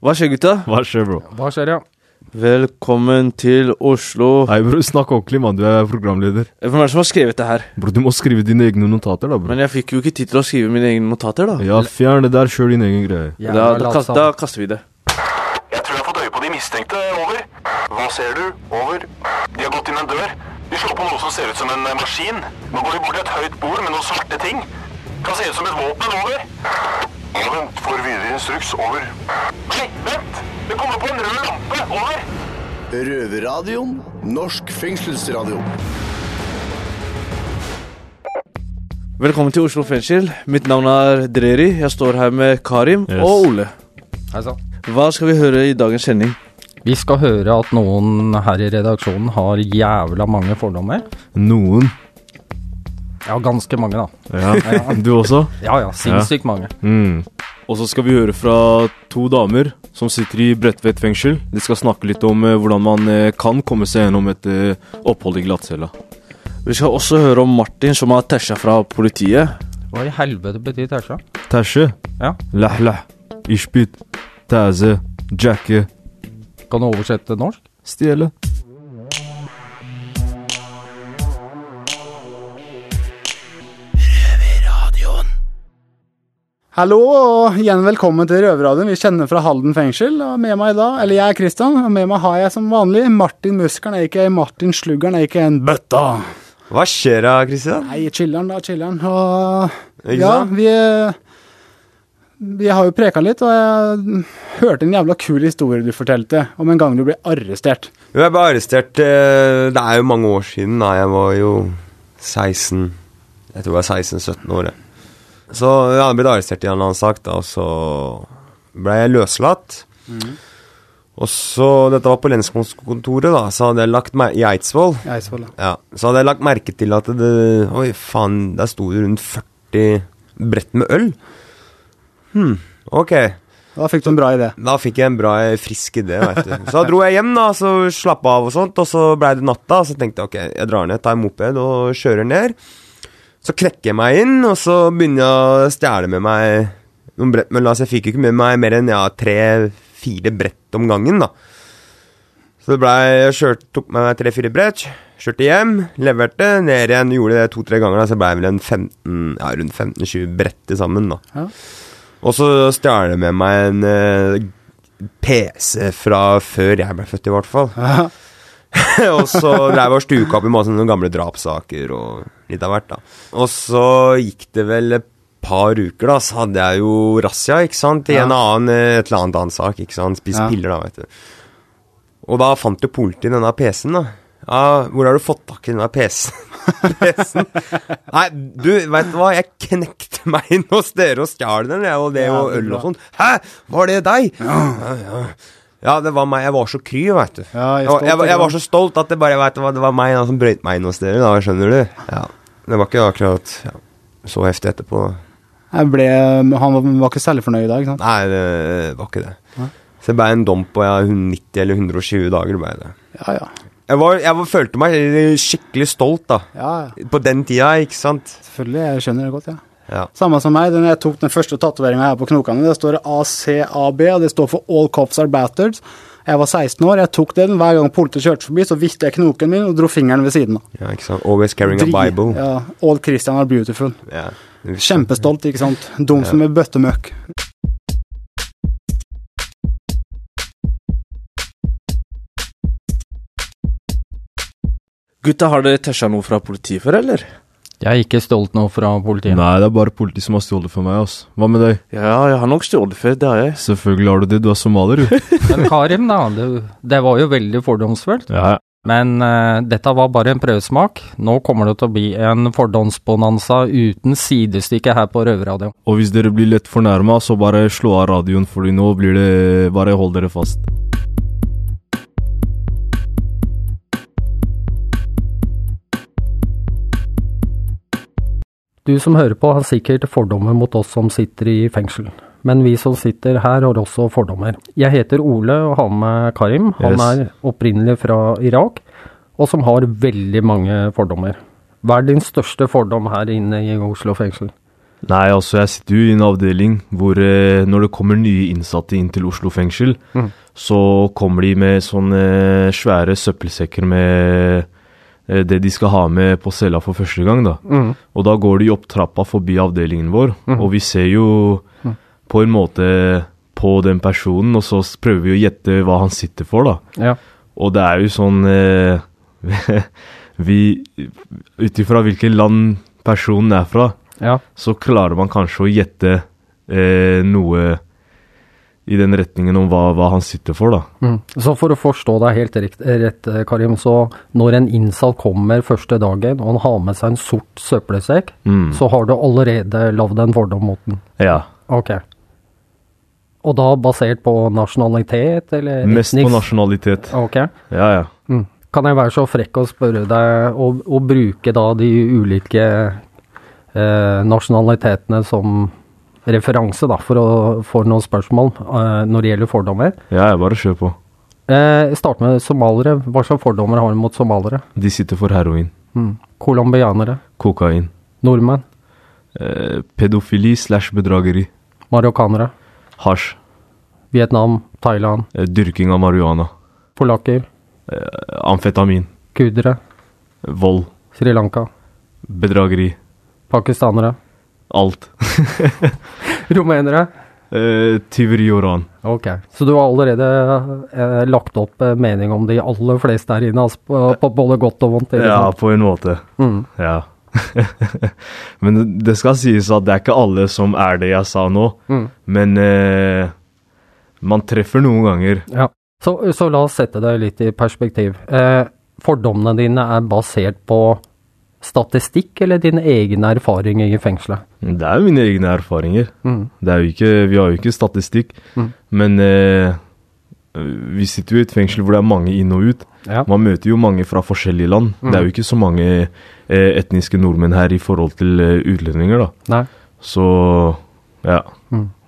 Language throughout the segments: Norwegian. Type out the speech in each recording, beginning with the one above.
Hva skjer, gutta? Hva skjer, bro? Hva skjer, ja? Velkommen til Oslo. Hei, bro. Snakk ordentlig, mann. Du er programleder. Hvem er det som har skrevet det her? Bro, du må skrive dine egne notater, da, bro. Men jeg fikk jo ikke tid til å skrive mine egne notater, da. Ja, fjern det der. Kjør din egen greie. Da, da, kast, da kaster vi det. Jeg tror jeg har fått øye på de mistenkte. Over. Hva ser du? Over. De har gått inn en dør. De slår på noe som ser ut som en eh, maskin. Nå går de bort til et høyt bord med noen svarte ting. Kan se ut som et våpen. Over. Vent. Får videre instruks. Over. Nei, vent! Det kommer på en rød lampe. Over. Røverradioen. Norsk fengselsradio. Velkommen til Oslo fengsel. Mitt navn er Dreri. Jeg står her med Karim Yes. og Ole. Hei sann. Hva skal vi høre i dagens sending? Vi skal høre at noen her i redaksjonen har jævla mange fordommer. Noen. Ja, ganske mange, da. Ja. Du også? Ja ja, sinnssykt mange. Mm. Og så skal vi høre fra to damer som sitter i Bredtvet fengsel. De skal snakke litt om eh, hvordan man eh, kan komme seg gjennom et eh, opphold i glattcella. Vi skal også høre om Martin som har tæsja fra politiet. Hva i helvete betyr tæsja? Tæsje. Ja. Lah-lah. Ishbit. Tæze. Jacke. Kan du oversette norsk? Stjele. Hallo og igjen velkommen til Røverradioen. Vi kjenner fra Halden fengsel. Og med meg da, eller jeg er Kristian, og med meg har jeg som vanlig Martin Muskelen, ikke Martin Sluggeren, ikke en bøtta. Hva skjer da, Kristian? Nei, chiller'n da, chiller'n. Og ja, vi Vi har jo preka litt, og jeg hørte en jævla kul historie du fortalte om en gang du ble arrestert. Jo, jeg ble arrestert eh, Det er jo mange år siden. da Jeg var jo 16 Jeg tror jeg var 16-17 år. jeg. Så jeg hadde blitt arrestert i en eller annen sak, da, og så ble jeg løslatt. Og så Dette var på lensmannskontoret, da, så hadde jeg lagt i Eidsvoll. I Eidsvoll, ja. Ja, så hadde jeg lagt merke til at det Oi, faen, der sto det rundt 40 brett med øl. Hm, ok. Da fikk du en bra idé. Da fikk jeg en bra, frisk idé, vet du. Så da dro jeg hjem, da, så slappa av og sånt, og så blei det natta. Så tenkte jeg ok, jeg drar ned, tar en moped og kjører ned. Så knekker jeg meg inn, og så begynner jeg å stjele med meg noen brett med lass. Jeg fikk jo ikke med meg mer enn ja, tre-fire brett om gangen, da. Så det ble, Jeg kjørte, tok med meg tre-fire brett, kjørte hjem, leverte, ned igjen, gjorde det to-tre ganger, da, så ble jeg vel en 15, ja, rundt 15-20 brett til sammen, da. Ja. Og så stjal jeg med meg en uh, PC fra før jeg ble født, i hvert fall. og så jeg og stuka opp i masse sånne gamle drapssaker og litt av hvert, da. Og så gikk det vel et par uker, da, så hadde jeg jo razzia, ikke sant, i Ja. en annen, eh, et eller annet annen sak, ikke sant, spist Ja. piller, da, vet du. Og da fant jo politiet denne PC-en, da. Ja, hvor har du fått tak i denne PC-en? PC-en? Nei, du, vet du hva, jeg knekte meg inn hos dere og stjal den, jeg, og det Ja, og øl og sånn. Hæ, var det deg? Ja, ja. Ja, det var meg. Jeg var så kry, vet du. Ja, jeg stolt, jeg, jeg jeg var så stolt at det bare vet du det var meg da, som brøyt meg inn hos dere, da, skjønner du? Ja. Det var ikke akkurat ja, så heftig etterpå. Jeg ble, han var, ikke særlig fornøyd da, ikke sant? Nei, det var ikke det. Nei. Så det ble en dom på ja, 90 eller 120 dager. ble det. Ja, ja. Jeg, var, jeg var, følte meg skikkelig stolt da. Ja, ja. På den tida, ikke sant? Selvfølgelig, jeg skjønner det godt, ja. Ja. Samme som meg, den jeg tok den første tatoveringa her på knokene. Det står ACAB, og det står for All Cops Are Battered. Jeg var 16 år, jeg tok den. Hver gang politiet kjørte forbi, så viste jeg knoken min og dro fingeren ved siden av. ja, ikke sant? Always carrying a Bible. Ja, All Christian are beautiful. Ja. Kjempestolt, ikke sant. Dum som en bøttemøkk. Gutta, har dere tæsja noe fra politiet før, eller? Jeg er ikke stolt nå fra politiet. Nei, det er bare politiet som har stjålet for meg, ass. Hva med deg? Ja, jeg har nok stjålet før, det har jeg. Selvfølgelig har du det. Du er somalier, du. Men Karim, da. Det, det var jo veldig fordomsfullt. ja. Men uh, dette var bare en prøvesmak. Nå kommer det til å bli en fordomsbonanza uten sidestykke her på Røverradio. Og hvis dere blir lett fornærma, så bare slå av radioen, fordi nå blir det Bare hold dere fast. Du som hører på har sikkert fordommer mot oss som sitter i fengsel. Men vi som sitter her har også fordommer. Jeg heter Ole og har med Karim. Han Yes. er opprinnelig fra Irak, og som har veldig mange fordommer. Hva er din største fordom her inne i Oslo fengsel? Nei, altså jeg sitter jo i en avdeling hvor eh, når det kommer nye innsatte inn til Oslo fengsel, mm. så kommer de med sånne svære søppelsekker med eh, det de skal ha med på cella for første gang, da. Mm. Og da går de opp trappa forbi avdelingen vår, mm. og vi ser jo mm. på en måte på den personen, og så prøver vi å gjette hva han sitter for, da. Ja. Og det er jo sånn eh, Vi Ut ifra hvilket land personen er fra, Ja. så klarer man kanskje å gjette eh, noe i den retningen om hva, hva han sitter for, da. Mm. Så for å forstå deg helt rett, rett, eh, Karim, så når en innsatt kommer første dagen, og han har med seg en sort søppelsekk, Mm. så har du allerede lagd en fordom mot den? Ja. Ok. Og da basert på nasjonalitet, eller Mest på nasjonalitet. Ok. Ja, ja. Mm. Kan jeg være så frekk å spørre deg og, og bruke da de ulike eh, nasjonalitetene som referanse, da, for å få noen spørsmål uh, når det gjelder fordommer? Ja, jeg bare kjør på. Uh, Start med somalere. Hva slags fordommer har du mot somalere? De sitter for heroin, Mm. Colombianere? kokain, Nordmenn? Uh, pedofili slash bedrageri, Marokkanere? hasj, Vietnam? Thailand? Uh, dyrking av marihuana, Polakker? amfetamin, Kurdere? vold, Sri Lanka? bedrageri, Pakistanere? Alt. Rumenere? Eh, og ran. Ok, så du har allerede eh, lagt opp eh, mening om de aller fleste her inne, altså, på, på både godt og vondt? Ja, på en måte. Mm. Ja. Men det- skal sies at det er ikke alle som er det jeg sa nå. Mm. Men eh, man treffer noen ganger. Ja. Så, så la oss sette det litt i perspektiv. Eh, fordommene dine er basert på statistikk eller dine egne erfaringer i fengselet? Det er jo mine egne erfaringer. Mm. Det er ikke, vi har jo ikke statistikk. Mm. Men eh, vi sitter jo i et fengsel hvor det er mange inn og ut. Ja. Man møter jo mange fra forskjellige land. Mm. Det er jo ikke så mange eh, etniske nordmenn her i forhold til eh, utlendinger, da. Nei. Så ja.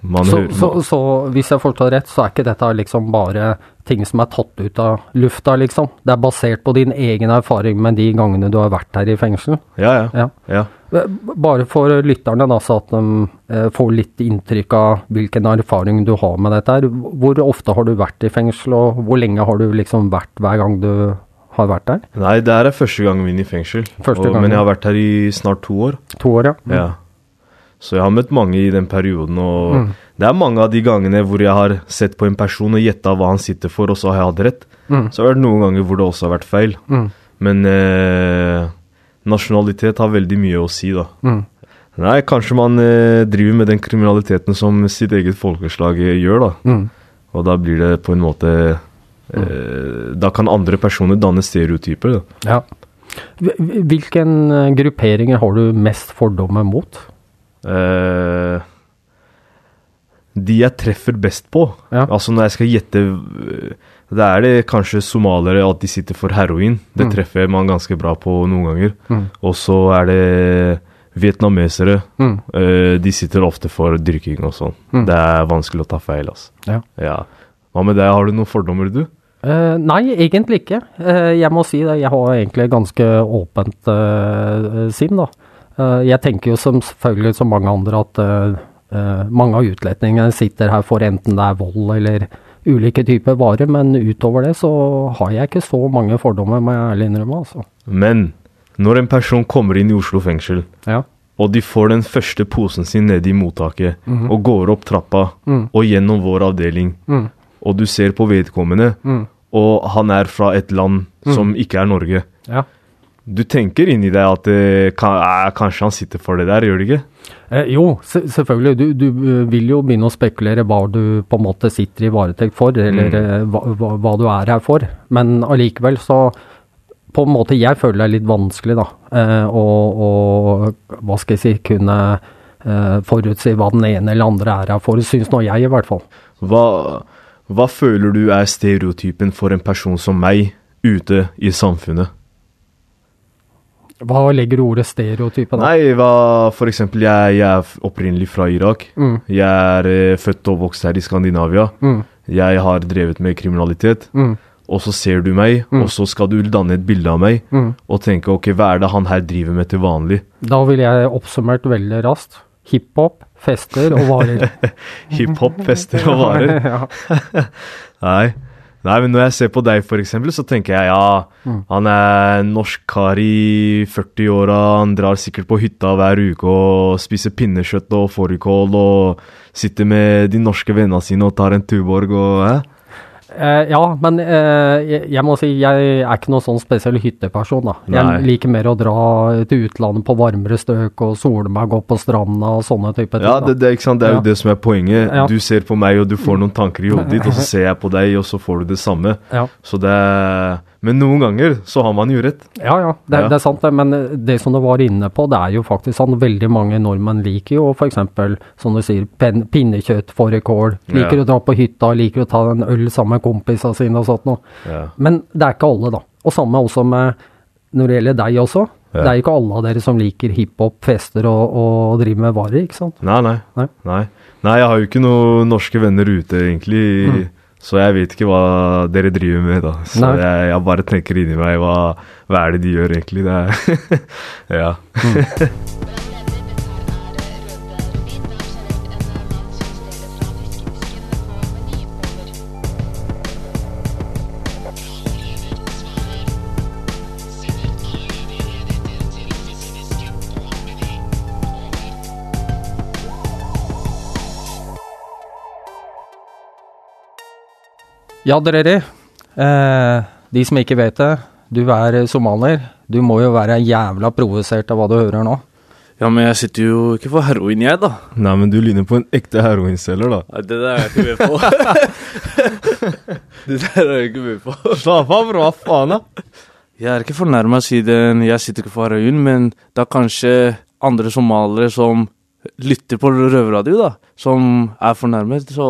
Mm. Man Så, hører så, så hvis jeg forstår rett, så er ikke dette liksom bare ting som er tatt ut av lufta, liksom? Det er basert på din egen erfaring med de gangene du har vært her i fengsel? Ja, ja. Ja. ja. Eh, Bare for lytterne, da, så at de eh, får litt inntrykk av hvilken erfaring du har med dette. her. Hvor ofte har du vært i fengsel, og hvor lenge har du liksom vært hver gang du har vært der? Nei, det her er første gangen min i fengsel. Og, men jeg har vært her i snart to år. To år, ja. Ja. Så jeg har møtt mange i den perioden, og Mm. det er mange av de gangene hvor jeg har sett på en person og gjetta hva han sitter for, og så har jeg hatt rett. Mm. Så har det vært noen ganger hvor det også har vært feil. Mm. Men eh, nasjonalitet har veldig mye å si, da. Mm. Nei, kanskje man eh, driver med den kriminaliteten som sitt eget folkeslag eh, gjør, da. Mm. Og da blir det på en måte eh, Da kan andre personer danne stereotyper, da. Ja. Hvil- Hvilken gruppering grupperinger har du mest fordommer mot? Eh, de jeg treffer best på, Ja. altså når jeg skal gjette øh, Da er det kanskje somaliere at de sitter for heroin. Det Mm. treffer man ganske bra på noen ganger. Mm. Og så er det vietnamesere. Mm. Uh, de sitter ofte for dyrking og sånn. Mm. Det er vanskelig å ta feil, altså. Ja. ja. Hva med deg, har du noen fordommer, du? Uh, nei, egentlig ikke. Uh, jeg må si det, jeg har egentlig ganske åpent uh, sinn, da. Eh, jeg tenker jo som selvfølgelig som mange andre at uh, mange av utlendingene sitter her for enten det er vold eller ulike typer varer, men utover det så har jeg ikke så mange fordommer, må jeg ærlig innrømme, altså. Men når en person kommer inn i Oslo fengsel, Ja. og de får den første posen sin nede i mottaket, Mhm. og går opp trappa, Mm. og gjennom vår avdeling, Mm. og du ser på vedkommende, Mm. og han er fra et land som ikke er Norge. Ja. Du tenker inni deg at eh, kan, eh, kanskje han sitter for det der, gjør du ikke? Eh, jo, se, selvfølgelig. Du, du eh, vil jo begynne å spekulere hva du på en måte sitter i varetekt for, eller Mm. eh, hva, hva, du er her for. Men allikevel så På en måte jeg føler det er litt vanskelig, da. Eh, å, hva skal jeg si kunne forutsi hva den ene eller andre er her for, syns nå jeg, i hvert fall. Hva, hva føler du er stereotypen for en person som meg ute i samfunnet? Hva legger du ordet stereotype da? Nei, hva, for eksempel, jeg, jeg er opprinnelig fra Irak. Mm. Jeg er eh, født og vokst her i Skandinavia. Mm. Jeg har drevet med kriminalitet. Mm. Og så ser du meg, Mm. og så skal du danne et bilde av meg, Mm. og tenke ok, hva er det han her driver med til vanlig? Da ville jeg oppsummert veldig raskt. hiphop, fester og varer. Hiphop, fester og varer. Nei. Nei, men når jeg ser på deg, for eksempel, så tenker jeg ja, han er en norsk kar i 40-åra, han drar sikkert på hytta hver uke og spiser pinnekjøtt og fårikål og sitter med de norske vennene sine og tar en Tuborg og hæ? Eh, ja, men eh, jeg, jeg må si jeg er ikke noen sånn spesiell hytteperson. da. Jeg Nei. liker mer å dra til utlandet på varmere støk og sole meg, gå på stranda og sånne typer ting. Ja, det, det, ikke sant? det er jo Ja. det som er poenget. Ja. Du ser på meg, og du får noen tanker i hodet ditt, og så ser jeg på deg, og så får du det samme. Ja. Så det er Men noen ganger så har man jo rett. Ja, ja, det, Ja. det er sant det, men det som du var inne på, det er jo faktisk sånn veldig mange nordmenn liker jo f.eks. som du sier, pen, pinnekjøtt, fårikål, liker Ja. å dra på hytta, liker å ta en øl sammen med kompisene sine og sånt noe. Ja. Men det er ikke alle, da. Og samme også med når det gjelder deg også. Det er jo ikke alle av dere som liker hiphop, fester og, og driver med varer, ikke sant? Nei, nei, Nei. nei. Nei, jeg har jo ikke noen norske venner ute, egentlig. Så jeg vet ikke hva dere driver med, da. Så jeg, jeg bare tenker inni meg hva, hva er det de gjør, egentlig. Det er Ja. Ja, Dreri. Eh, de som ikke vet det, du er somalier. Du må jo være jævla provosert av hva du hører nå. Ja, men jeg sitter jo ikke for heroin, jeg, da. Nei, men du ligner på en ekte heroinselger, da. Nei, det der er jeg ikke med på. det der er jeg ikke med på. Slapp av, bro. Hva faen, da? Jeg er ikke fornærma siden jeg sitter ikke for heroin, men det er kanskje andre somaliere som lytter på røverradio, da, som er fornærmet. Så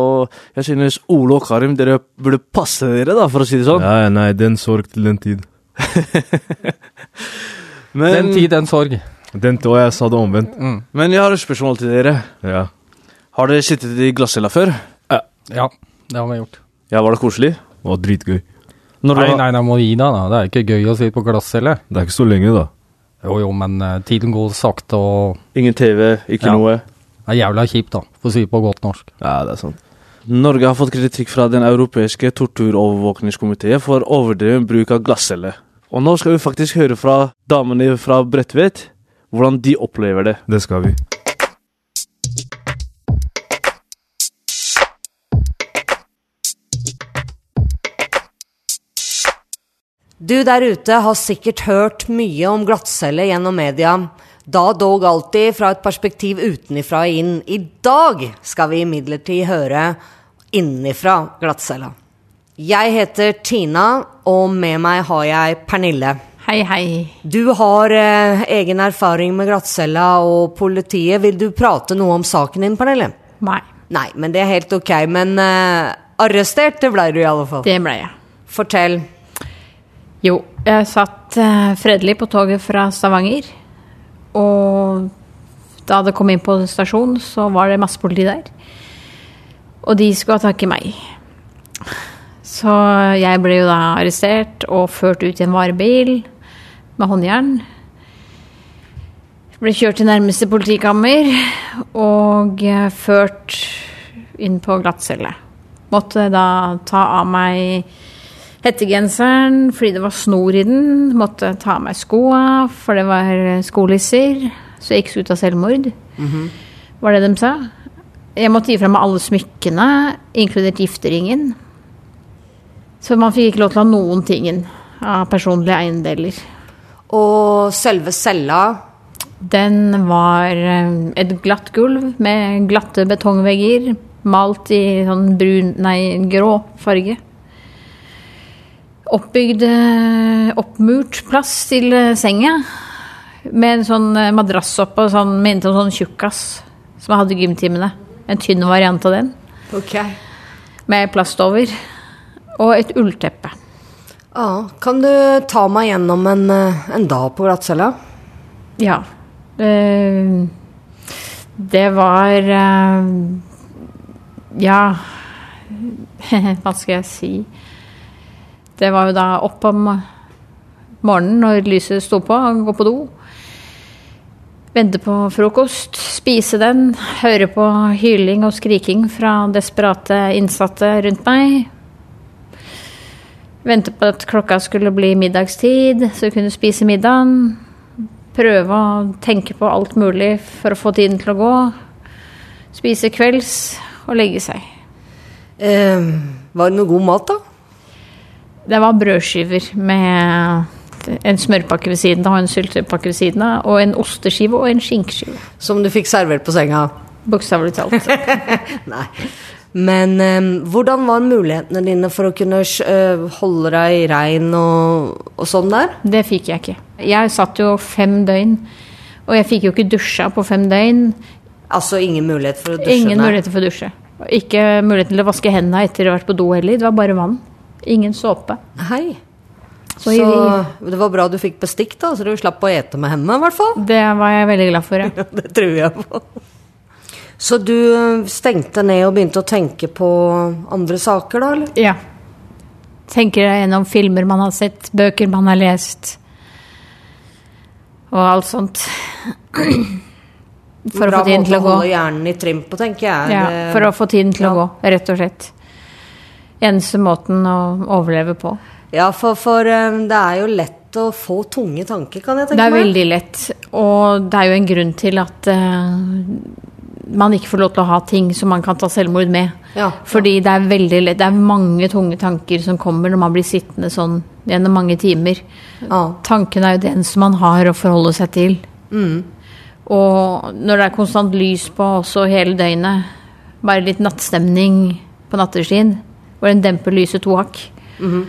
jeg synes Ole og Karim, dere burde passe dere, da, for å si det sånn. Nei, nei, den sorg til den tid. Men, Den tid, den sorg. Den Og jeg sa det omvendt. men jeg har et spørsmål til dere. Ja. Har dere sittet i glasscella før? Ja, det har vi gjort. Ja, var det koselig? Det var dritgøy. Når Nei, var- nei, nei, må gi deg, da. Det er ikke gøy å sitte på glasscelle. Det er ikke så lenge, da. Jo, jo, men eh, tiden går sakte, og Ingen TV, ikke Ja. noe. det er jævla kjipt, da, for å si det på godt norsk. Ja, det er sant. Norge har fått kritikk fra Den europeiske torturovervåkningskomiteen for overdreven bruk av glasscelle. Og nå skal vi faktisk høre fra damene fra Bredtvet hvordan de opplever det. Det skal vi. Du der ute har sikkert hørt mye om glattcelle gjennom media. Da dog alltid fra et perspektiv utenifra og inn. I dag skal vi imidlertid høre innenifra glattcella. Jeg heter Tina, og med meg har jeg Pernille. Hei, hei. Du har eh, egen erfaring med glattcella og politiet. Vil du prate noe om saken din, Pernille? Nei, Nei, men det er helt ok. Men eh, arrestert, det ble du i alle fall. det ble jeg. Fortell. Jo, jeg satt eh, fredelig på toget fra Stavanger. Og da det kom inn på stasjonen, så var det masse politi der. Og de skulle ha tak i meg. Så jeg ble jo da arrestert og ført ut i en varebil med håndjern. Ble kjørt til nærmeste politikammer og eh, ført inn på glattcelle. Måtte da ta av meg hettegenseren fordi det var snor i den. Måtte ta av meg skoa, for det var skolisser. Så jeg gikk ut av selvmord. Var det de sa. Jeg måtte gi fra meg alle smykkene, inkludert gifteringen. Så man fikk ikke lov til å ha noen tingen av personlige eiendeler. Og selve cella Den var eh, et glatt gulv med glatte betongvegger, malt i sånn brun, nei, grå farge. Oppbygd, eh, oppmurt plass til eh, senga, med en sånn eh, madrass oppå, sånn, inntil en sånn tjukkas, som jeg hadde i gymtimene. En tynn variant av den, Ok. med plast over. Og et ullteppe. Ja, kan du ta meg gjennom en, en dag på glattcella? Ja. Det, det var Ja Hva skal jeg si? Det var jo da opp om morgenen når lyset sto på, og gå på do. Vente på frokost, spise den, høre på hyling og skriking fra desperate innsatte rundt meg. Vente på at klokka skulle bli middagstid, så jeg kunne spise middagen. Prøve å tenke på alt mulig for å få tiden til å gå. Spise kvelds og legge seg. Eh, var det noe god mat, da? Det var brødskiver med en smørpakke ved siden av, en syltepakke ved siden av, og en osteskive og en skinkeskive. Som du fikk servert på senga? Bokstavelig talt. Nei. Men um, hvordan var mulighetene dine for å kunne uh, holde deg rein og, og sånn der? Det fikk jeg ikke. Jeg satt jo fem døgn, og jeg fikk jo ikke dusja på fem døgn. Altså ingen mulighet for å dusje? Ingen mulighet for å dusje. Ikke muligheten til å vaske hendene etter å ha vært på do heller. Det var bare vann. Ingen såpe. Hei. Så Så, det var bra du fikk bestikk, da, så du slapp å ete med henne, i hvert fall. Det var jeg veldig glad for, ja. det tror jeg på. Så du eh, stengte ned og begynte å tenke på andre saker, da, eller? ja. Tenker deg gjennom filmer man har sett, bøker man har lest, og alt sånt. For å få tiden til å gå. holde hjernen i trim på, tenker jeg. Ja, for å få tiden til å gå, rett og slett. Eneste måten å overleve på. Ja, for, for eh, det er jo lett å få tunge tanker, kan jeg tenke meg. Det er meg. veldig lett, og det er jo en grunn til at uh, man ikke får lov til å ha ting som man kan ta selvmord med. Ja. Fordi det er veldig lett, det er mange tunge tanker som kommer når man blir sittende sånn gjennom mange timer. Ja. Tanken er jo den som man har å forholde seg til. Mm. Og når det er konstant lys på også hele døgnet, bare litt nattstemning på nattestid, hvor den demper lyset to hakk, Mhm.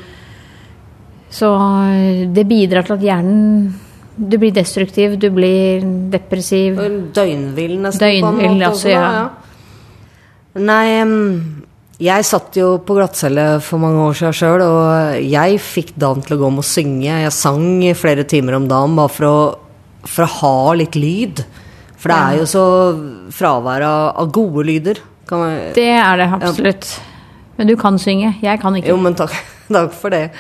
så eh, det bidrar til at hjernen Du blir destruktiv, du blir depressiv. Døgnvill, nesten. på en måte altså, da, ja. Nei, jeg satt jo på glattcelle for mange år siden sjøl, og jeg fikk dagen til å gå med å synge. Jeg sang i flere timer om dagen bare for å, for å ha litt lyd. For det er jo så fravær av, av gode lyder. Man, Det er det absolutt. Men du kan synge. Jeg kan ikke. Jo, men takk, takk for det.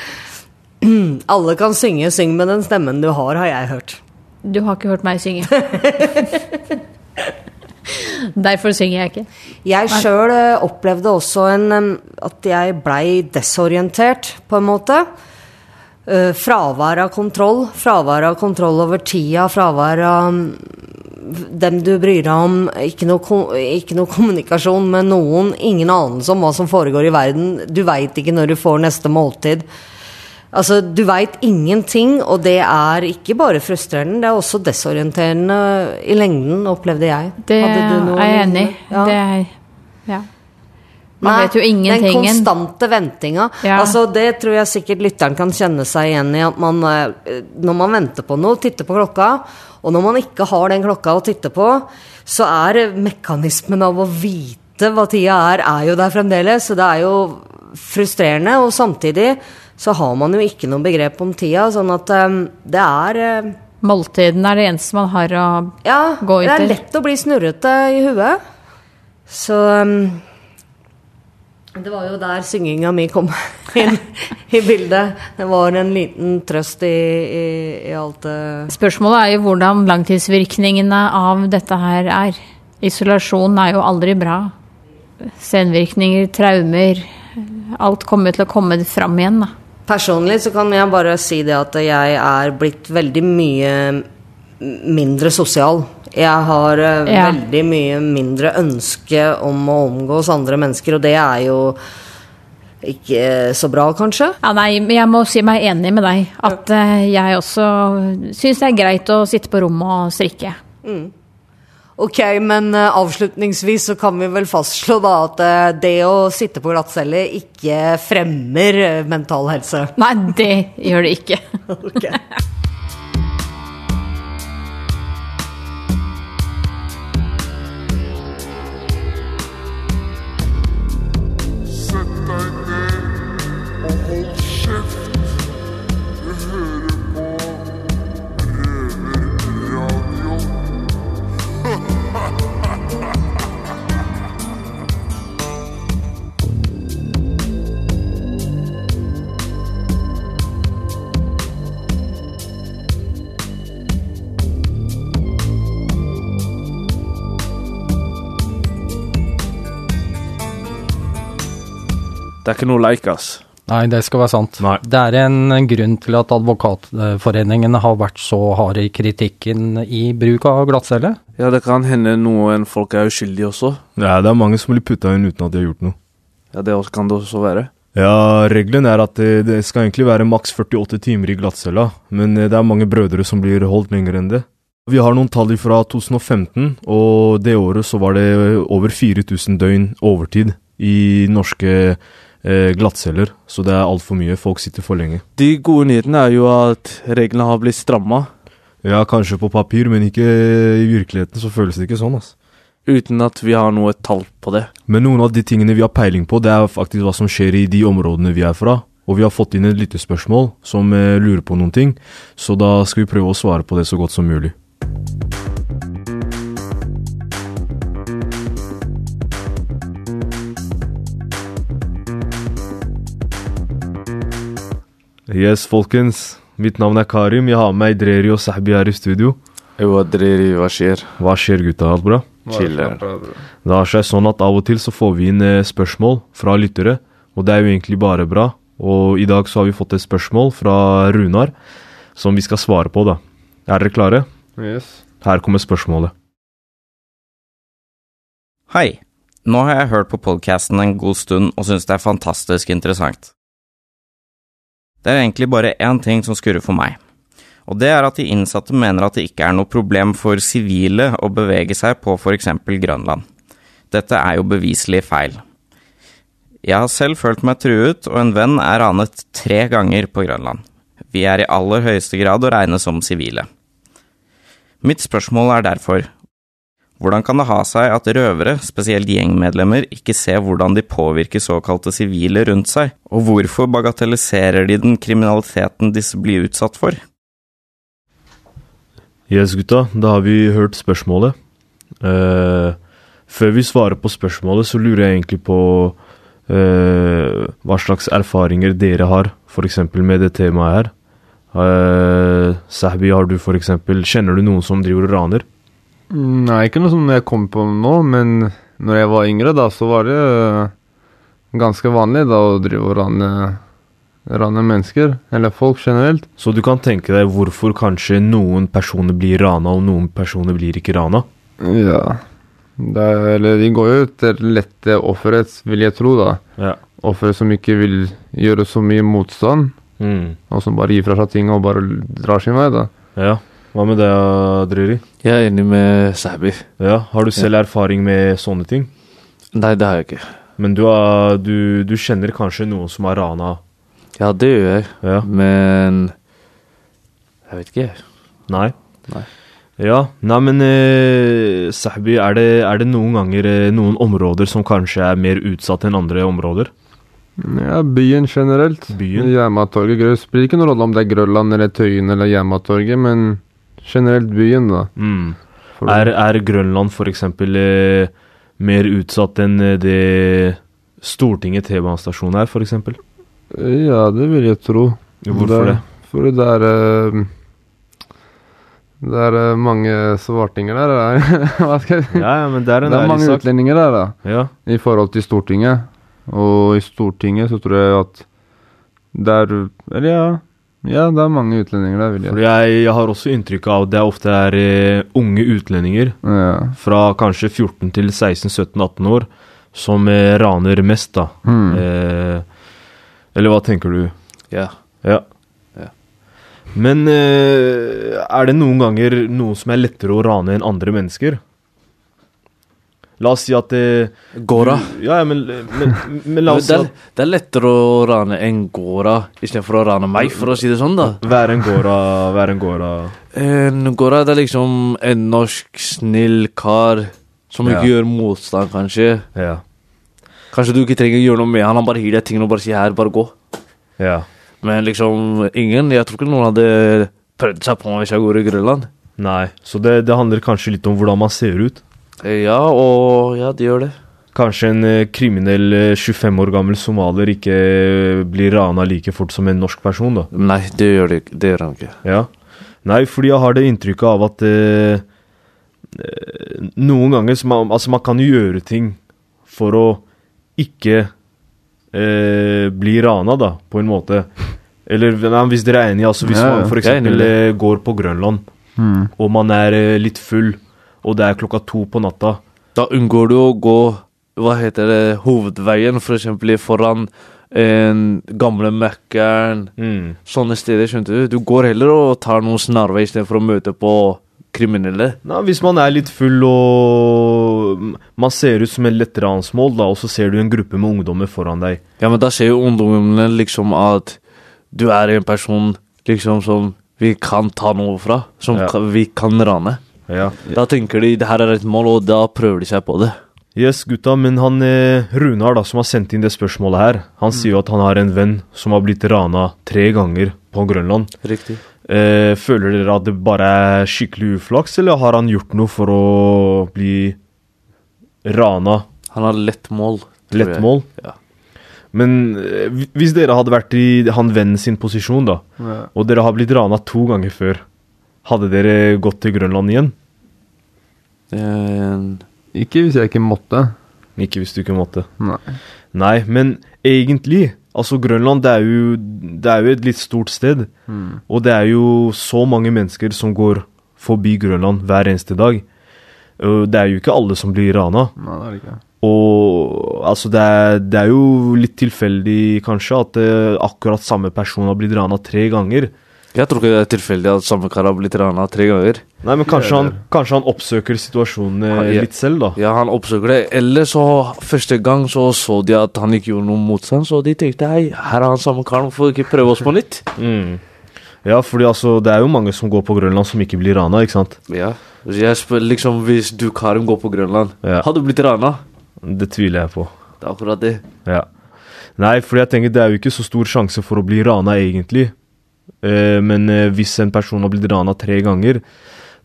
Alle kan synge. Syng med den stemmen du har, har jeg hørt. Du har ikke hørt meg synge. Derfor synger jeg ikke. Jeg sjøl opplevde også en, at jeg blei desorientert, på en måte. Eh, fravær av kontroll. Fravær av kontroll over tida. Fravær av mm, dem du bryr deg om. Ikke noe, ikke noe kommunikasjon med noen. Ingen anelse om hva som foregår i verden. Du veit ikke når du får neste måltid. Altså, Du veit ingenting, og det er ikke bare frustrerende, det er også desorienterende i lengden, opplevde jeg. Det er jeg enig i. Ja. Det er Ja. Man Nei, vet jo Den konstante ventinga. Ja. Altså, det tror jeg sikkert lytteren kan kjenne seg igjen i. At man, eh, når man venter på noe, titter på klokka, og når man ikke har den klokka å titte på, så er mekanismen av å vite hva tida er, er jo der fremdeles. Så det er jo frustrerende, og samtidig så har man jo ikke noe begrep om tida, sånn at um, det er eh, Måltiden er det eneste man har å Ja, gå det er lett å bli snurrete i huet. Så um, Det var jo der synginga mi kom inn i bildet. Det var en liten trøst i, i, i alt det Spørsmålet er jo hvordan langtidsvirkningene av dette her er. Isolasjon er jo aldri bra. Senvirkninger, traumer Alt kommer til å komme fram igjen, da. Personlig så kan jeg bare si det at jeg er blitt veldig mye mindre sosial. Jeg har eh, Ja. veldig mye mindre ønske om å omgås andre mennesker, og det er jo ikke så bra, kanskje. Ja, nei, men jeg må si meg enig med deg. At eh, jeg også syns det er greit å sitte på rommet og strikke. Ok, men eh, avslutningsvis så kan vi vel fastslå da at det å sitte på glattcelle ikke fremmer mental helse. Nei, det gjør det ikke. Ok. Det er ikke noe leik, ass. Nei, det skal være sant. Nei. Det er en grunn til at advokatforeningene har vært så harde i kritikken i bruk av glattcelle. Ja, det kan hende noen folk er uskyldige også. Ja, det er mange som blir putta inn uten at de har gjort noe. Ja, det også kan det også være. Ja, regelen er at det, det skal egentlig være maks 48 timer i glattcella, men eh, det er mange brødre som blir holdt lenger enn det. Vi har noen tall fra 2015, og det året så var det over 4000 døgn overtid i norske eh, glattceller, så det er altfor mye. Folk sitter for lenge. De gode nyhetene er jo at reglene har blitt stramma, Ja, kanskje på papir, men ikke i virkeligheten så føles det ikke sånn, ass. uten at vi har noe tall på det. Men noen av de tingene vi har peiling på, det er faktisk hva som skjer i de områdene vi er fra. Og vi har fått inn et lyttespørsmål som eh, lurer på noen ting, så da skal vi prøve å svare på det så godt som mulig. Yes, folkens. Mitt navn er Karim. Jeg har med meg Dreri og Sahbi her i studio. Jo, Dreri, hva skjer? Hva skjer, gutta? Alt bra? Chiller. Det har seg sånn at av og til så får vi inn eh, spørsmål fra lyttere, og det er jo egentlig bare bra. Og i dag så har vi fått et spørsmål fra Runar, som vi skal svare på, da. Er dere klare? Yes. Her kommer spørsmålet. Hei. Nå har jeg hørt på podcasten en god stund og syns det er fantastisk interessant. Det er egentlig bare én ting som skurrer for meg, og det er at de innsatte mener at det ikke er noe problem for sivile å bevege seg på eksempel Grønland. Dette er jo beviselig feil. Jeg har selv følt meg truet, og en venn er ranet tre ganger på Grønland. Vi er i aller høyeste grad å regne som sivile. Mitt spørsmål er derfor, hvordan kan det ha seg at røvere, spesielt gjengmedlemmer, ikke ser hvordan de påvirker såkalte sivile rundt seg, og hvorfor bagatelliserer de den kriminaliteten disse blir utsatt for? Yes, gutta. Da har vi hørt spørsmålet. Uh, før vi svarer på spørsmålet, så lurer jeg egentlig på uh, hva slags erfaringer dere har, f.eks. med det temaet her. Uh, Sahbi, har du f.eks. Kjenner du noen som driver og raner? Nei, ikke noe som jeg kommer på nå, men når jeg var yngre, da, så var det øh, ganske vanlig da å drive og rane, rane mennesker, eller folk generelt. Så du kan tenke deg hvorfor kanskje noen personer blir rana, og noen personer blir ikke rana? Ja. Det er, eller de går jo etter lette offeret, vil jeg tro, da. Ja. Offeret som ikke vil gjøre så mye motstand, Mm. og som bare gir fra seg ting og bare drar sin vei, da. Ja. Hva med deg, Dreri? Jeg er enig med Sabi. Ja, Har du selv erfaring med sånne ting? Nei, det har jeg ikke. Men du, har, du, du kjenner kanskje noen som har rana? Ja, det gjør jeg, Ja. men Jeg vet ikke. Nei? Nei. Ja, nei, men eh, Sahbi, er det, er det noen ganger eh, noen områder som kanskje er mer utsatt enn andre områder? Ja, byen generelt. Byen? Jernbanetorget. Det spiller ikke noen rolle om det er Grønland eller Tøyen eller Jermatorget, men generelt byen, da. Mm. Er, er Grønland eksempel eh, mer utsatt enn eh, det Stortinget T-banestasjon er, for eksempel? Ja, det vil jeg tro. Hvorfor det? Fordi det er eh, Det er eh, mange svartinger der. Hva skal jeg si? Ja, ja, men det er Det er mange sak. utlendinger der, da. Ja. I forhold til Stortinget. Og i Stortinget så tror jeg at det er Eller ja. Ja, det er mange utlendinger der, vil jeg For jeg, jeg har også inntrykk av at det ofte er uh, unge utlendinger Ja. fra kanskje 14 til 16-17-18 år som uh, raner mest, da. Mm. Uh, eller hva tenker du? Ja. Ja. Ja. Men eh, er det noen ganger noen som er lettere å rane enn andre mennesker? La oss si at det Gåra. Ja, ja, men, men, men la oss si at det er lettere å rane en gåra istedenfor å rane meg, for å si det sånn, da. være en gåra, være en gåra En gåra det er liksom en norsk, snill kar som Ja. ikke gjør motstand, kanskje. Ja. Kanskje du ikke trenger å gjøre noe med han, han bare gir deg tingene og bare sier her, bare gå. ja. Men liksom ingen Jeg tror ikke noen hadde prøvd seg på meg hvis jeg går i Grønland. Nei, så det, det handler kanskje litt om hvordan man ser ut. Ja, og ja, de gjør det. Kanskje en eh, kriminell eh, 25 år gammel somalier ikke eh, blir rana like fort som en norsk person, da. Nei, det gjør, de, det gjør han ikke. Ja. Nei, fordi jeg har det inntrykket av at eh, eh, noen ganger så man, Altså, man kan gjøre ting for å ikke eh, bli rana, da, på en måte. Eller nei, hvis dere er enige, altså hvis Ja, man f.eks. Det. går på Grønland, Mm. og man er eh, litt full, og det er klokka to på natta Da unngår du å gå hva heter det, hovedveien, for eksempel foran en gamle Mækkern. mm. Sånne steder, skjønte du. Du går heller og tar noen snarvei istedenfor å møte på kriminelle. Nei, Hvis man er litt full og man ser ut som en lett ransmål, da, og så ser du en gruppe med ungdommer foran deg. Ja, men da ser jo ungdommene liksom at du er en person liksom som vi kan ta noe fra. Som Ja. vi kan rane. Ja. Da tenker de det her er et mål, og da prøver de seg på det. Yes, gutta, men han eh, Runar, da, som har sendt inn det spørsmålet her, han sier jo at han har en venn som har blitt rana tre ganger på Grønland. Riktig. Eh, føler dere at det bare er skikkelig uflaks, eller har han gjort noe for å bli rana? Han har lett mål. Lett mål? Ja. Men eh, hvis dere hadde vært i han vennen sin posisjon, da, Ja. og dere har blitt rana to ganger før, hadde dere gått til Grønland igjen? Eh, Ikke hvis jeg ikke måtte. Ikke hvis du ikke måtte. Nei. Nei, men egentlig Altså, Grønland det er, jo, det er jo et litt stort sted. Mm. Og det er jo så mange mennesker som går forbi Grønland hver eneste dag. Det er jo ikke alle som blir rana. Nei, det er det ikke. Og altså, det er, det er jo litt tilfeldig, kanskje, at eh, akkurat samme person har blitt rana tre ganger. Jeg tror ikke det er tilfeldig at samme kar har blitt rana tre ganger. Nei, men kanskje han, kanskje han oppsøker situasjonen han, Ja, ja. litt selv, da. Ja, han oppsøker det. Eller så første gang så så de at han ikke gjorde noen motstand, så de tenkte hei, her er han samme karen, hvorfor ikke prøve oss på nytt? Mm. Ja, fordi altså, det er jo mange som går på Grønland som ikke blir rana, ikke sant? Ja. Jeg spør liksom, hvis du Karim går på Grønland, Ja. har du blitt rana? Det tviler jeg på. Det er akkurat det. Ja. Nei, fordi jeg tenker det er jo ikke så stor sjanse for å bli rana, egentlig. Eh, men eh, hvis en person har blitt rana tre ganger,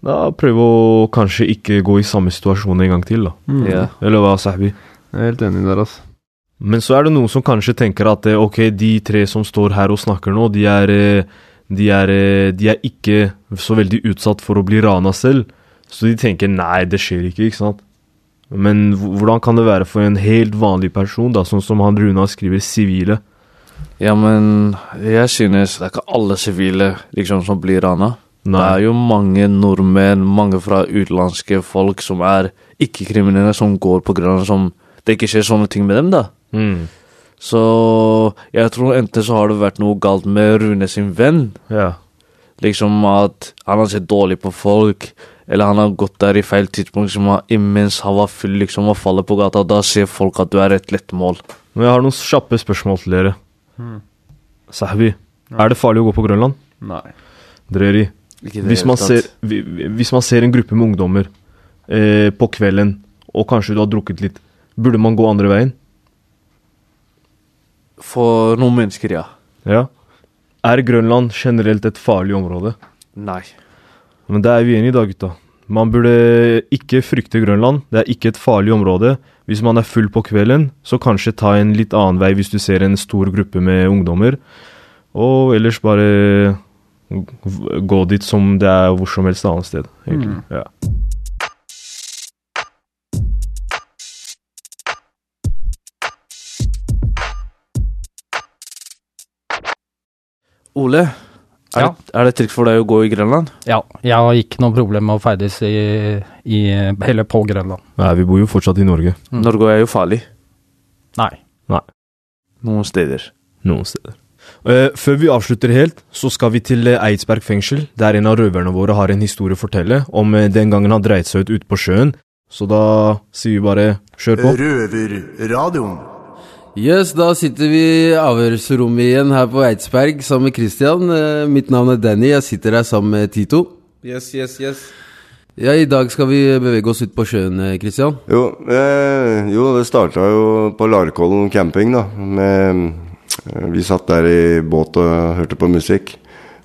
da prøv å kanskje ikke gå i samme situasjon en gang til, da. Mm. Yeah. Eller hva, Sahbi? Jeg er helt enig der, altså. Men så er det noen som kanskje tenker at eh, ok, de tre som står her og snakker nå, de er, de er, de er ikke så veldig utsatt for å bli rana selv. Så de tenker nei, det skjer ikke, ikke sant? Men hvordan kan det være for en helt vanlig person, da, sånn som han Runa skriver, sivile? Ja, men jeg synes det er ikke alle sivile liksom, som blir rana. Det er jo mange nordmenn, mange fra utenlandske folk som er ikke-kriminelle, som går på Grønland, som det ikke skjer sånne ting med dem, da. Mm. Så jeg tror enten så har det vært noe galt med Rune sin venn. Ja. Liksom at han har sett dårlig på folk, eller han har gått der i feil tidspunkt som har, imens han var full liksom og faller på gata. Da ser folk at du er et lett mål. Men jeg har noen kjappe spørsmål til dere. Mm. Sahbi, er det farlig å gå på Grønland? Nei. Dreri. Hvis man, ser, hvis man ser en gruppe med ungdommer eh, på kvelden, og kanskje du har drukket litt, burde man gå andre veien? For noen mennesker, ja. Ja. Er Grønland generelt et farlig område? Nei. Men det er vi enige i da, gutta. Man burde ikke frykte Grønland. Det er ikke et farlig område. Hvis man er full på kvelden, så kanskje ta en litt annen vei hvis du ser en stor gruppe med ungdommer. Og ellers bare gå dit som det er hvor som helst annet sted, egentlig. Mm. Ja. Ole, er, Ja. det, er det trygt for deg å gå i Grønland? Ja, jeg har ikke noe problem med å ferdes i, i Eller på Grønland. Nei, vi bor jo fortsatt i Norge. Mm. Norge er jo farlig. Nei. Nei. Noen steder. Noen steder. Uh, før vi avslutter helt, så skal vi til eh, Eidsberg fengsel, der en av røverne våre har en historie å fortelle om eh, den gangen han dreit seg ut ute på sjøen. Så da sier vi bare kjør på. Røverradioen. Yes, da sitter vi i avhørsrommet igjen her på Eidsberg sammen med Christian. Eh, Mitt navn er Danny, jeg sitter her sammen med Tito. Yes, yes, yes. Ja, I dag skal vi bevege oss ut på sjøen, eh, Christian. Jo, eh, jo det starta jo på Larkollen camping, da. Med, eh, vi satt der i båt og hørte på musikk.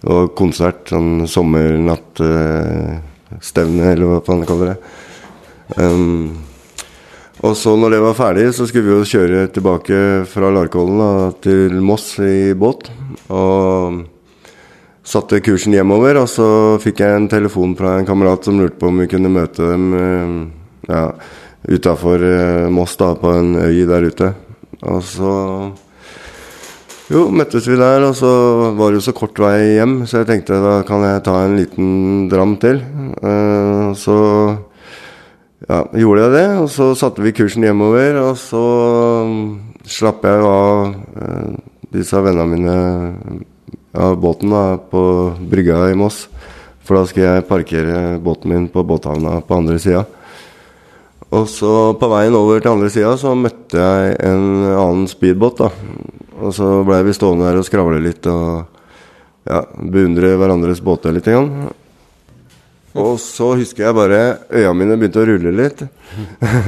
Og konsert, sånn sommernattstevne, eh, eller hva faen de kaller det. Um, og så når det var ferdig, så skulle vi jo kjøre tilbake fra Larkollen til Moss i båt. Og satte kursen hjemover, og så fikk jeg en telefon fra en kamerat som lurte på om vi kunne møte dem eh, ja, utafor Moss, da, på en øy der ute. Og så Jo, møttes vi der, og så var det jo så kort vei hjem, så jeg tenkte da kan jeg ta en liten dram til. Eh, så ja, gjorde jeg det, og så satte vi kursen hjemover, og så mm, slapp jeg av eh, disse vennene mine av båten da, på brygga i Moss. For da skal jeg parkere båten min på båthavna på andre sida. Og så på veien over til andre sida så møtte jeg en annen speedbåt, da. Og så blei vi stående her og skravle litt og ja, beundre hverandres båter litt. Grann. Og så husker jeg bare øya mine begynte å rulle litt.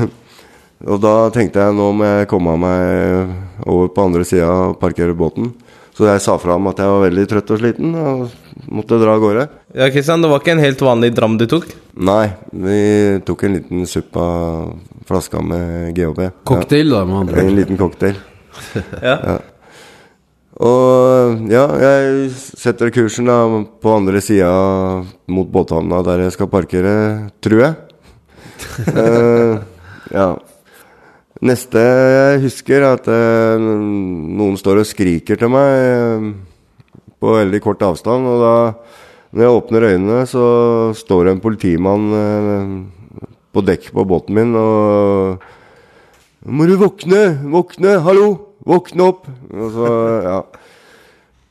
og da tenkte jeg nå må jeg komme meg over på andre sida og parkere båten. Så jeg sa fra om at jeg var veldig trøtt og sliten og måtte dra av gårde. Ja, Kristian, det var ikke en helt vanlig dram du tok? Nei, vi tok en liten supp av flaska med GHB. Cocktail, da, med andre ord. En liten cocktail. Ja. ja. Og ja, jeg setter kursen da på andre sida mot båthavna der jeg skal parkere, tror jeg. uh, ja. Neste jeg husker, er at uh, noen står og skriker til meg uh, på veldig kort avstand. Og da, når jeg åpner øynene, så står det en politimann på dekk på båten min og Må du våkne! Våkne! Hallo! Våkne opp! Og så, ja.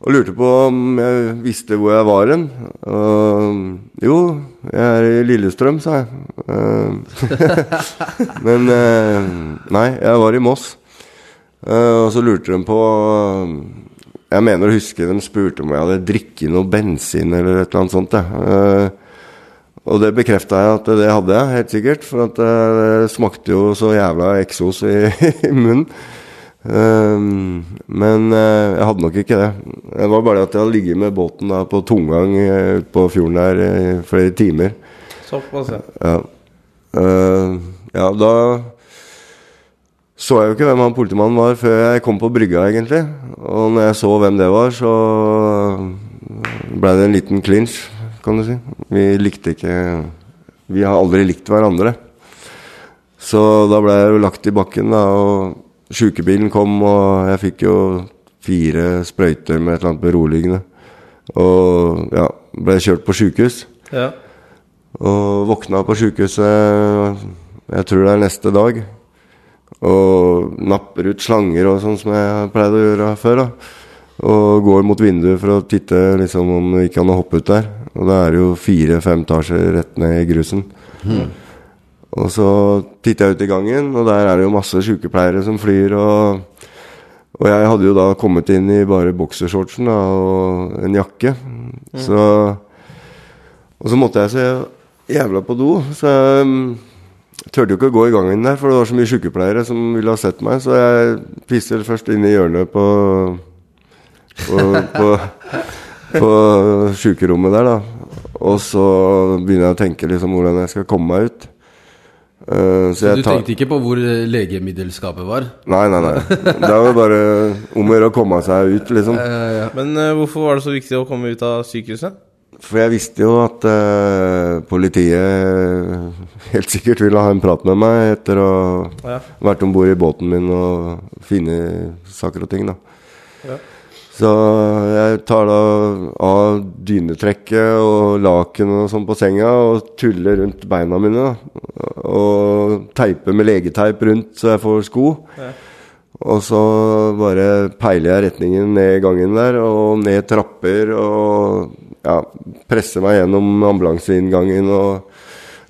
Og lurte på om jeg visste hvor jeg var hen. Og jo, jeg er i Lillestrøm, sa jeg. Eh, Men eh, nei, jeg var i Moss. Eh, og så lurte de på Jeg mener å huske de spurte om jeg hadde drikket noe bensin eller et eller annet sånt. jeg. Og det bekrefta jeg at det hadde jeg, helt sikkert. For det smakte jo så jævla eksos i, i munnen. Um, men uh, jeg hadde nok ikke det. Det var bare at jeg hadde ligget med båten da, på tomgang uh, på fjorden der i flere timer. Såpass, ja. Ja. Eh, ja, da så jeg jo ikke hvem han politimannen var før jeg kom på brygga, egentlig. Og når jeg så hvem det var, så ble det en liten clinch, kan du si. Vi likte ikke Vi har aldri likt hverandre. Så da ble jeg jo lagt i bakken, da. og Sjukebilen kom, og jeg fikk jo fire sprøyter med et eller annet beroligende. Og ja, ble kjørt på sjukehus. Ja. Og våkna på sjukehuset jeg tror det er neste dag. Og napper ut slanger og sånn som jeg pleide å gjøre før. da Og går mot vinduet for å titte liksom om det ikke kan hoppe ut der. Og da er det jo fire-fem etasjer rett ned i grusen. Mhm. Og så titter jeg ut i gangen, og der er det jo masse sykepleiere som flyr. Og, og jeg hadde jo da kommet inn i bare boksershortsen og en jakke. Så Og så måtte jeg så jævla på do, så jeg mm, turte jo ikke å gå i gangen der, for det var så mye sykepleiere som ville ha sett meg. Så jeg pisser først inn i hjørnet på på, på, på sykerommet der, da. Og så begynner jeg å tenke liksom hvordan jeg skal komme meg ut. Eh, Så jeg du tar- tenkte ikke på hvor eh, legemiddelskapet var? Nei, nei, nei. Det var bare om å gjøre å komme seg ut, liksom. Men uh, hvorfor var det så viktig å komme ut av sykehuset? For jeg visste jo at uh, politiet helt sikkert ville ha en prat med meg etter å ha Ja. vært om bord i båten min og finne saker og ting, da. Så jeg tar da av dynetrekket og laken og sånn på senga og tuller rundt beina mine. Da. Og teiper med legeteip rundt så jeg får sko. Ja. Og så bare peiler jeg retningen ned gangen der, og ned trapper, og ja, presser meg gjennom ambulanseinngangen og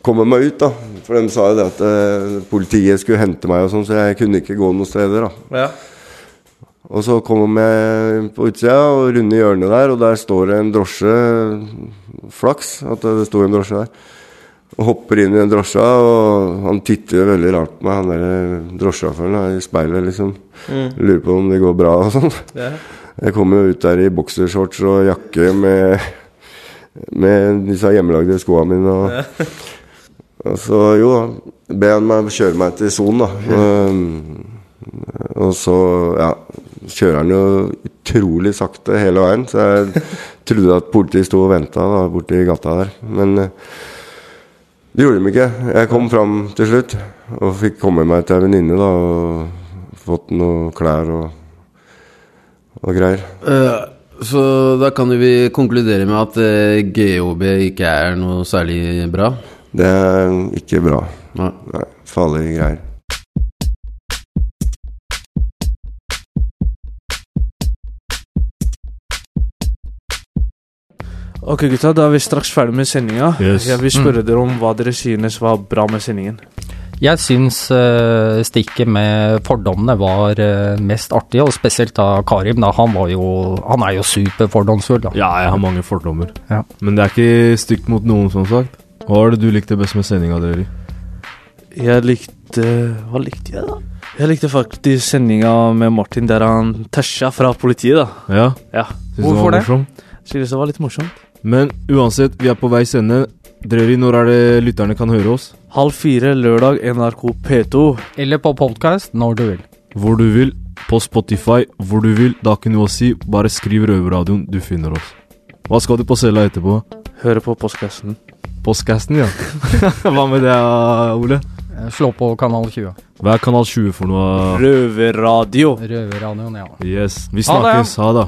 kommer meg ut, da. For de sa jo det at eh, politiet skulle hente meg og sånn, så jeg kunne ikke gå noen steder, da. Ja. Og så kommer jeg på utsida og runder hjørnet der, og der står det en drosje. Flaks at det sto en drosje der. Og hopper inn i den drosja, og han titter veldig rart på meg, han der drosjesjåføren da, i speilet, liksom. Mm. Lurer på om det går bra og sånn. Yeah. Jeg kommer jo ut der i boksershorts og jakke med, med disse hjemmelagde skoene mine. Og, yeah. og så, jo da, ber han meg kjøre meg til sonen, da. Mm. og så, ja, kjører han jo utrolig sakte hele veien. Så jeg trodde at politiet sto og venta borti gata der. Men eh, det gjorde de ikke. Jeg kom fram til slutt og fikk komme meg til ei venninne da, og fått noe klær og og greier. Uh. så da kan vi konkludere med at eh, GHB ikke er noe særlig bra? Det er ikke bra. Nei. Nei, farlige greier. Ok, gutta, da er vi straks ferdig med sendinga. Yes. Jeg vil spørre dere om hva dere synes var bra med sendingen. Jeg syns uh, stikket med fordommene var uh, mest artig, og spesielt da Karim. Da, han, var jo, han er jo superfordomsfull. Da. Ja, jeg har mange fordommer. Ja. Men det er ikke stygt mot noen, som sagt. Hva var det du likte best med sendinga, Dreri? Jeg likte Hva likte jeg, da? Jeg likte faktisk sendinga med Martin der han tæsja fra politiet, da. Ja? Ja. Hvorfor det var det? Synes det var litt morsomt. Men uansett, vi er på veis ende. Dreri, når er det lytterne kan høre oss? Halv fire lørdag, NRK P2. Eller på podcast, når du vil. Hvor du vil. På Spotify, hvor du vil. Da kan du også si. Bare skriv Røverradioen, du finner oss. Hva skal du på cella etterpå? Høre på postkassen. Postkassen, ja. Hva med det, Ole? Eh, Slå på kanal 20. Hva er kanal 20 for noe? Røverradio. Røverradioen, ja. Yes. Vi Ha det. snakkes. Ha. Det